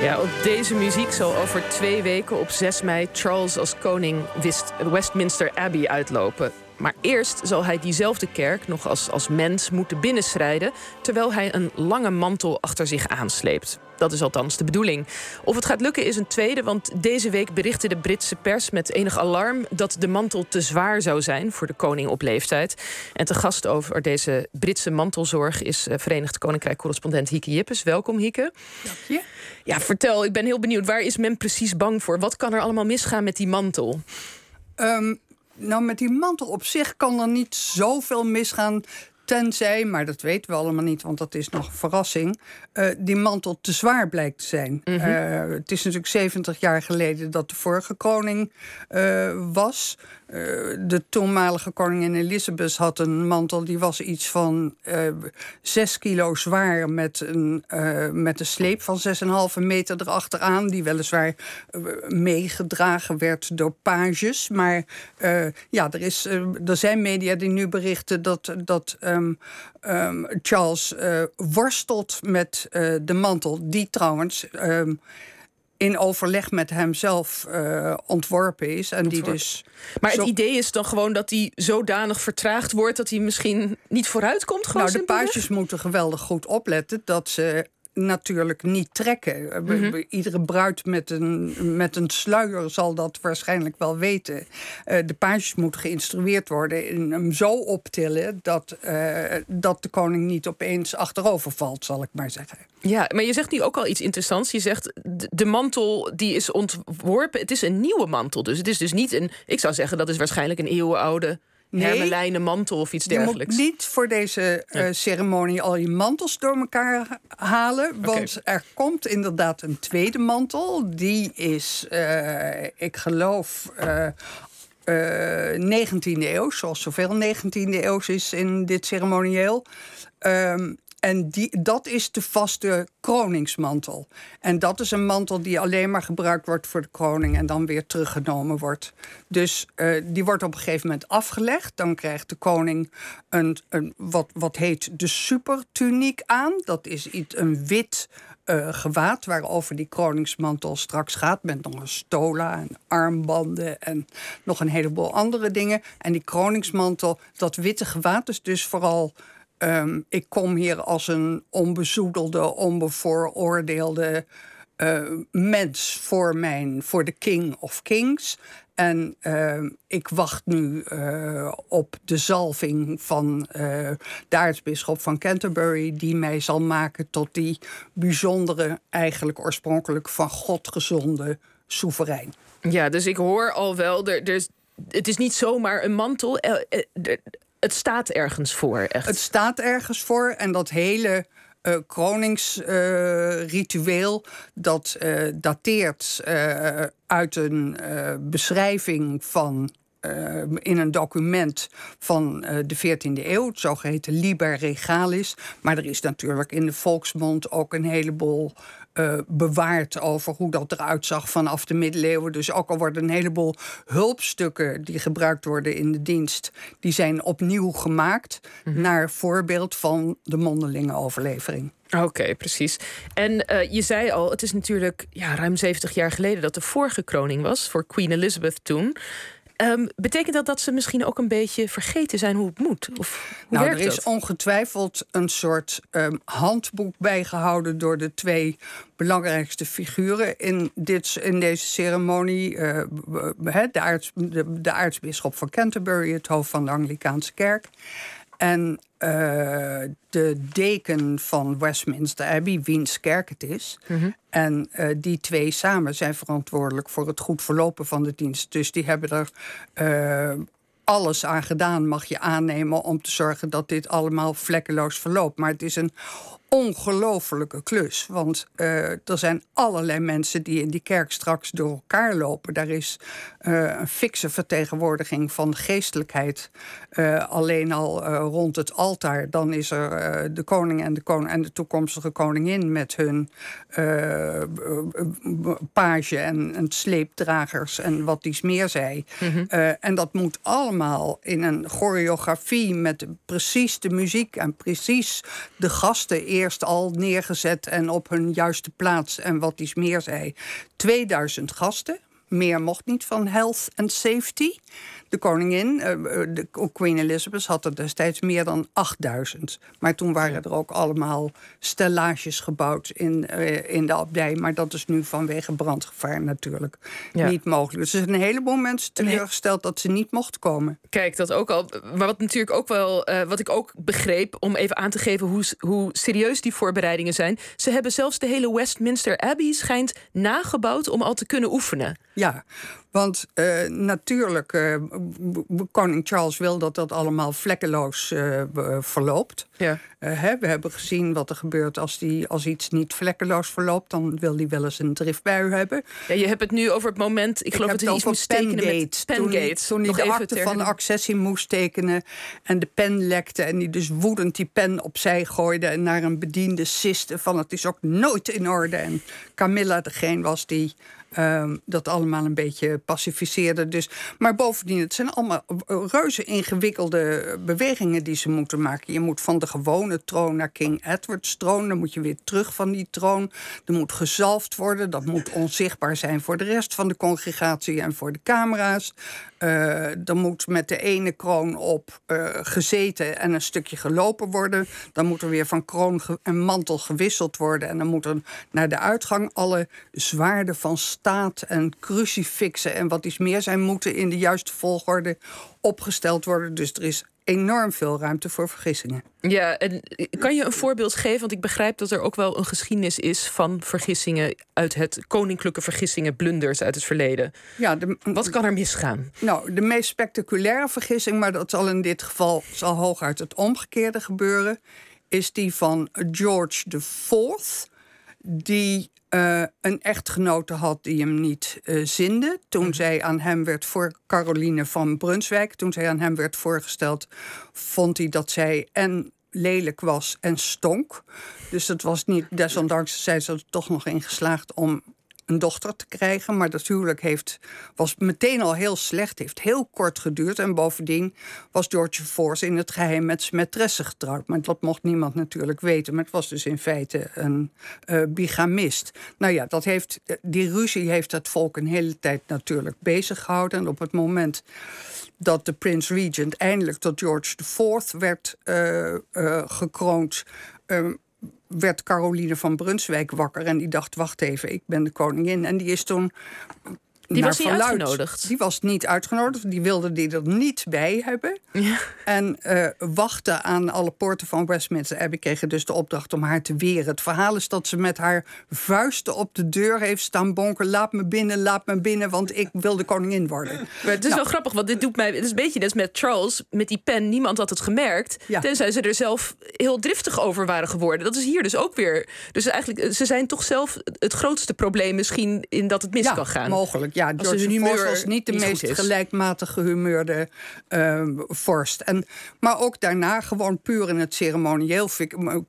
Ja, op deze muziek zal over twee weken op 6 mei Charles als koning Westminster Abbey uitlopen. Maar eerst zal hij diezelfde kerk nog als, als mens moeten binnenschrijden... terwijl hij een lange mantel achter zich aansleept. Dat is althans de bedoeling. Of het gaat lukken is een tweede, want deze week berichtte de Britse pers met enig alarm dat de mantel te zwaar zou zijn voor de koning op leeftijd. En te gast over deze Britse mantelzorg is eh, Verenigd Koninkrijk-correspondent Hieke Jippes. Welkom, Hieke. Dank je. Ja, vertel, ik ben heel benieuwd. Waar is men precies bang voor? Wat kan er allemaal misgaan met die mantel? Um, nou, met die mantel op zich kan er niet zoveel misgaan. Tenzij, maar dat weten we allemaal niet, want dat is nog een verrassing, uh, die mantel te zwaar blijkt te zijn. Mm het is natuurlijk 70 jaar geleden dat de vorige koning uh, was. de toenmalige koningin Elizabeth had een mantel die was iets van 6 kilo zwaar met een, met een sleep van 6,5 meter erachteraan, die weliswaar meegedragen werd door pages. Maar ja, er, is, er zijn media die nu berichten dat. dat um, um, Charles uh, worstelt met uh, de mantel, die trouwens. Um, in overleg met hemzelf uh, ontworpen is. En die dus maar het idee is dan gewoon dat hij zodanig vertraagd wordt dat hij misschien niet vooruit komt. Nou, de paasjes moeten geweldig goed opletten dat ze natuurlijk niet trekken. Mhm. Iedere bruid met een, met een sluier zal dat waarschijnlijk wel weten. Uh, de pages moeten geïnstrueerd worden in hem zo optillen dat, uh, dat de koning niet opeens achterover valt, zal ik maar zeggen. Ja, maar je zegt nu ook al iets interessants. Je zegt de mantel die is ontworpen. Het is een nieuwe mantel, dus het is dus niet een. Ik zou zeggen dat is waarschijnlijk een eeuwenoude nee, hermelijnen mantel of iets dergelijks. Je moet niet voor deze uh, ceremonie al je mantels door elkaar halen. Want er komt inderdaad een tweede mantel. Die is, uh, ik geloof, uh, 19e eeuw, zoals zoveel 19e eeuw is in dit ceremonieel. Um, en die, dat is de vaste kroningsmantel. En dat is een mantel die alleen maar gebruikt wordt voor de kroning en dan weer teruggenomen wordt. Dus uh, die wordt op een gegeven moment afgelegd. Dan krijgt de koning een, een, wat, wat heet de supertuniek aan. Dat is iets, een wit uh, gewaad waarover die kroningsmantel straks gaat. Met nog een stola en armbanden en nog een heleboel andere dingen. En die kroningsmantel, dat witte gewaad is dus vooral Um, ik kom hier als een onbezoedelde, onbevooroordeelde uh, mens voor, mijn, voor de King of Kings. En uh, ik wacht nu uh, op de zalving van uh, de aartsbisschop van Canterbury, die mij zal maken tot die bijzondere, eigenlijk oorspronkelijk van God gezonde soeverein. Ja, dus ik hoor al wel, er, het is niet zomaar een mantel het staat ergens voor. Echt. Het staat ergens voor en dat hele uh, kroningsritueel uh, dat uh, dateert uit een beschrijving van in een document van de 14e eeuw, het zogeheten Liber Regalis. Maar er is natuurlijk in de volksmond ook een heleboel uh, bewaard over hoe dat eruit zag vanaf de middeleeuwen. Dus ook al worden een heleboel hulpstukken die gebruikt worden in de dienst, die zijn opnieuw gemaakt mm naar voorbeeld van de mondelinge overlevering. Oké, precies. En uh, je zei al, het is natuurlijk ja, ruim 70 jaar geleden dat de vorige kroning was voor Queen Elizabeth toen. Um, betekent dat dat ze misschien ook een beetje vergeten zijn hoe het moet? Of hoe nou, er is ongetwijfeld een soort um, handboek bijgehouden door de twee belangrijkste figuren in, dit, in deze ceremonie. Uh, de, aarts, de, de aartsbisschop van Canterbury, het hoofd van de Anglikaanse kerk. En uh, de deken van Westminster Abbey, wiens kerk het is. Mm En uh, die twee samen zijn verantwoordelijk voor het goed verlopen van de dienst. Dus die hebben er uh, alles aan gedaan, mag je aannemen, om te zorgen dat dit allemaal vlekkeloos verloopt. Maar het is een ongelofelijke klus. Want uh, er zijn allerlei mensen die in die kerk straks door elkaar lopen. Daar is uh, een fikse vertegenwoordiging van geestelijkheid. Uh, alleen al rond het altaar. Dan is er de koning en de, koning en de toekomstige koningin met hun page en, en, sleepdragers en wat iets meer zij. Mm -hmm. en dat moet allemaal in een choreografie met precies de muziek en precies de gasten eerst al neergezet en op hun juiste plaats. En wat iets meer zei. 2000 gasten. Meer mocht niet van health and safety. De koningin, eh, eh, de Queen Elizabeth, had er destijds meer dan 8000. Maar toen waren er ook allemaal stellages gebouwd in, uh, in de abdij. Maar dat is nu vanwege brandgevaar natuurlijk niet mogelijk. Dus er zijn een heleboel mensen teleurgesteld dat ze niet mochten komen. Kijk, dat ook al. Maar wat natuurlijk ook wel, uh, wat ik ook begreep, om even aan te geven hoe, hoe serieus die voorbereidingen zijn. Ze hebben zelfs de hele Westminster Abbey schijnt nagebouwd om al te kunnen oefenen. Ja, want uh, natuurlijk, uh, koning Charles wil dat dat allemaal vlekkeloos uh, verloopt. Ja. Hè, we hebben gezien wat er gebeurt als, die, als iets niet vlekkeloos verloopt. Dan wil hij wel eens een driftbui hebben. Ja, je hebt het nu over het moment, ik, geloof dat hij iets moest tekenen met Pengate. Toen, toen hij de akte van accessie moest tekenen en de pen lekte... en die dus woedend die pen opzij gooide en naar een bediende siste... van het is ook nooit in orde. En Camilla degene was die Um, dat allemaal een beetje pacificeerde. Dus, maar bovendien, het zijn allemaal reuze ingewikkelde bewegingen die ze moeten maken. Je moet van de gewone troon naar King Edward's troon. Dan moet je weer terug van die troon. Er moet gezalfd worden. Dat moet onzichtbaar zijn voor de rest van de congregatie en voor de camera's. Uh, er moet met de ene kroon op uh, gezeten en een stukje gelopen worden. Dan moet er weer van kroon en mantel gewisseld worden. En dan moeten naar de uitgang alle zwaarden van staat en crucifixen en wat iets meer zijn, moeten in de juiste volgorde opgesteld worden. Dus er is enorm veel ruimte voor vergissingen. Ja, en kan je een voorbeeld geven? Want ik begrijp dat er ook wel een geschiedenis is van vergissingen uit het koninklijke vergissingen, blunders uit het verleden. Ja, de, Wat kan er misgaan? Nou, de meest spectaculaire vergissing, maar dat zal in dit geval zal hooguit het omgekeerde gebeuren, is die van George IV. Die uh, een echtgenote had die hem niet uh, zinde. Toen mhm. zij aan hem werd voor Caroline van Brunswijk, toen zij aan hem werd voorgesteld, vond hij dat zij en lelijk was en stonk. Dus het was niet, desondanks zij ze er toch nog in geslaagd om een dochter te krijgen. Maar dat huwelijk heeft, was meteen al heel slecht, heeft heel kort geduurd. En bovendien was George Force in het geheim met zijn maîtresse getrouwd. Maar dat mocht niemand natuurlijk weten. Maar het was dus in feite een uh, bigamist. Nou ja, dat heeft, die ruzie heeft het volk een hele tijd natuurlijk bezig gehouden. En op het moment dat de Prince Regent eindelijk tot George IV werd uh, gekroond. Uh, werd Caroline van Brunswijk wakker en die dacht: wacht even, ik ben de koningin. En die is toen die was niet uitgenodigd. Die was niet uitgenodigd. Die wilde die er niet bij hebben. Ja. En uh, wachten aan alle poorten van Westminster Abbey kregen dus de opdracht om haar te weren. Het verhaal is dat ze met haar vuisten op de deur heeft staan bonken. Laat me binnen, laat me binnen, want ik wil de koningin worden. Maar het is wel grappig, want dit doet mij. Het is een beetje net met Charles, met die pen. Niemand had het gemerkt. Ja. Tenzij ze er zelf heel driftig over waren geworden. Dat is hier dus ook weer. Dus eigenlijk, ze zijn toch zelf het grootste probleem misschien in dat het mis ja, kan gaan. Mogelijk, ja. George humeur was niet de meest gelijkmatig gehumeurde uh, vorst. En, maar ook daarna gewoon puur in het ceremonieel.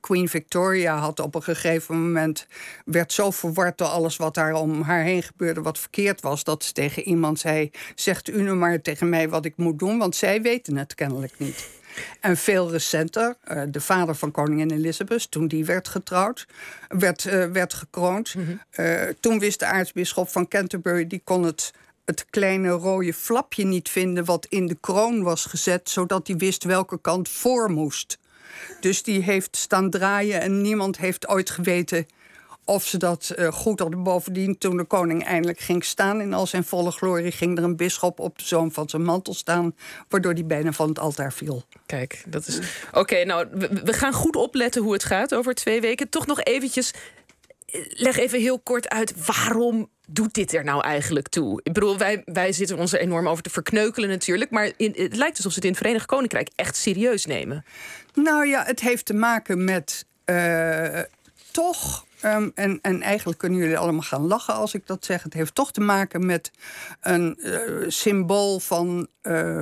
Queen Victoria had op een gegeven moment... werd zo verward door alles wat daar om haar heen gebeurde... wat verkeerd was, dat ze tegen iemand zei... zegt u nu maar tegen mij wat ik moet doen... want zij weten het kennelijk niet. En veel recenter, uh, de vader van koningin Elizabeth, toen die werd getrouwd, werd, uh, werd gekroond. Mm -hmm. uh, toen wist de aartsbisschop van Canterbury, die kon het, het kleine rode flapje niet vinden wat in de kroon was gezet, zodat hij wist welke kant voor moest. Dus die heeft staan draaien en niemand heeft ooit geweten of ze dat uh, goed hadden. Bovendien, toen de koning eindelijk ging staan in al zijn volle glorie, ging er een bisschop op de zoom van zijn mantel staan, waardoor hij bijna van het altaar viel. Kijk, dat is. Oké, nou, we, gaan goed opletten hoe het gaat over twee weken. Toch nog eventjes. Eh, leg even heel kort uit waarom doet dit er nou eigenlijk toe? Ik bedoel, wij, wij zitten ons er enorm over te verkneukelen natuurlijk. Maar in, het lijkt alsof ze het in het Verenigd Koninkrijk echt serieus nemen. Nou ja, het heeft te maken met uh, toch Um, en, en eigenlijk kunnen jullie allemaal gaan lachen als ik dat zeg. Het heeft toch te maken met een uh, symbool van uh,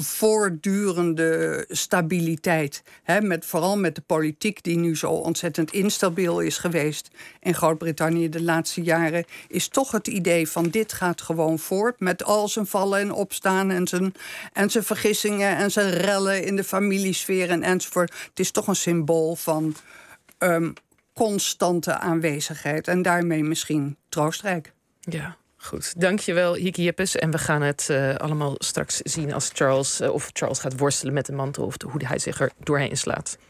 voortdurende stabiliteit. Met, vooral met de politiek die nu zo ontzettend instabiel is geweest in Groot-Brittannië de laatste jaren, is toch het idee van dit gaat gewoon voort met al zijn vallen en opstaan en zijn, en zijn vergissingen en zijn rellen in de familiesfeer en enzovoort. Het is toch een symbool van ehm, constante aanwezigheid. En daarmee misschien troostrijk. Ja. Goed, dankjewel Hiki. En we gaan het uh, allemaal straks zien als Charles... Uh, of Charles gaat worstelen met de mantel... of hoe hij zich er doorheen slaat.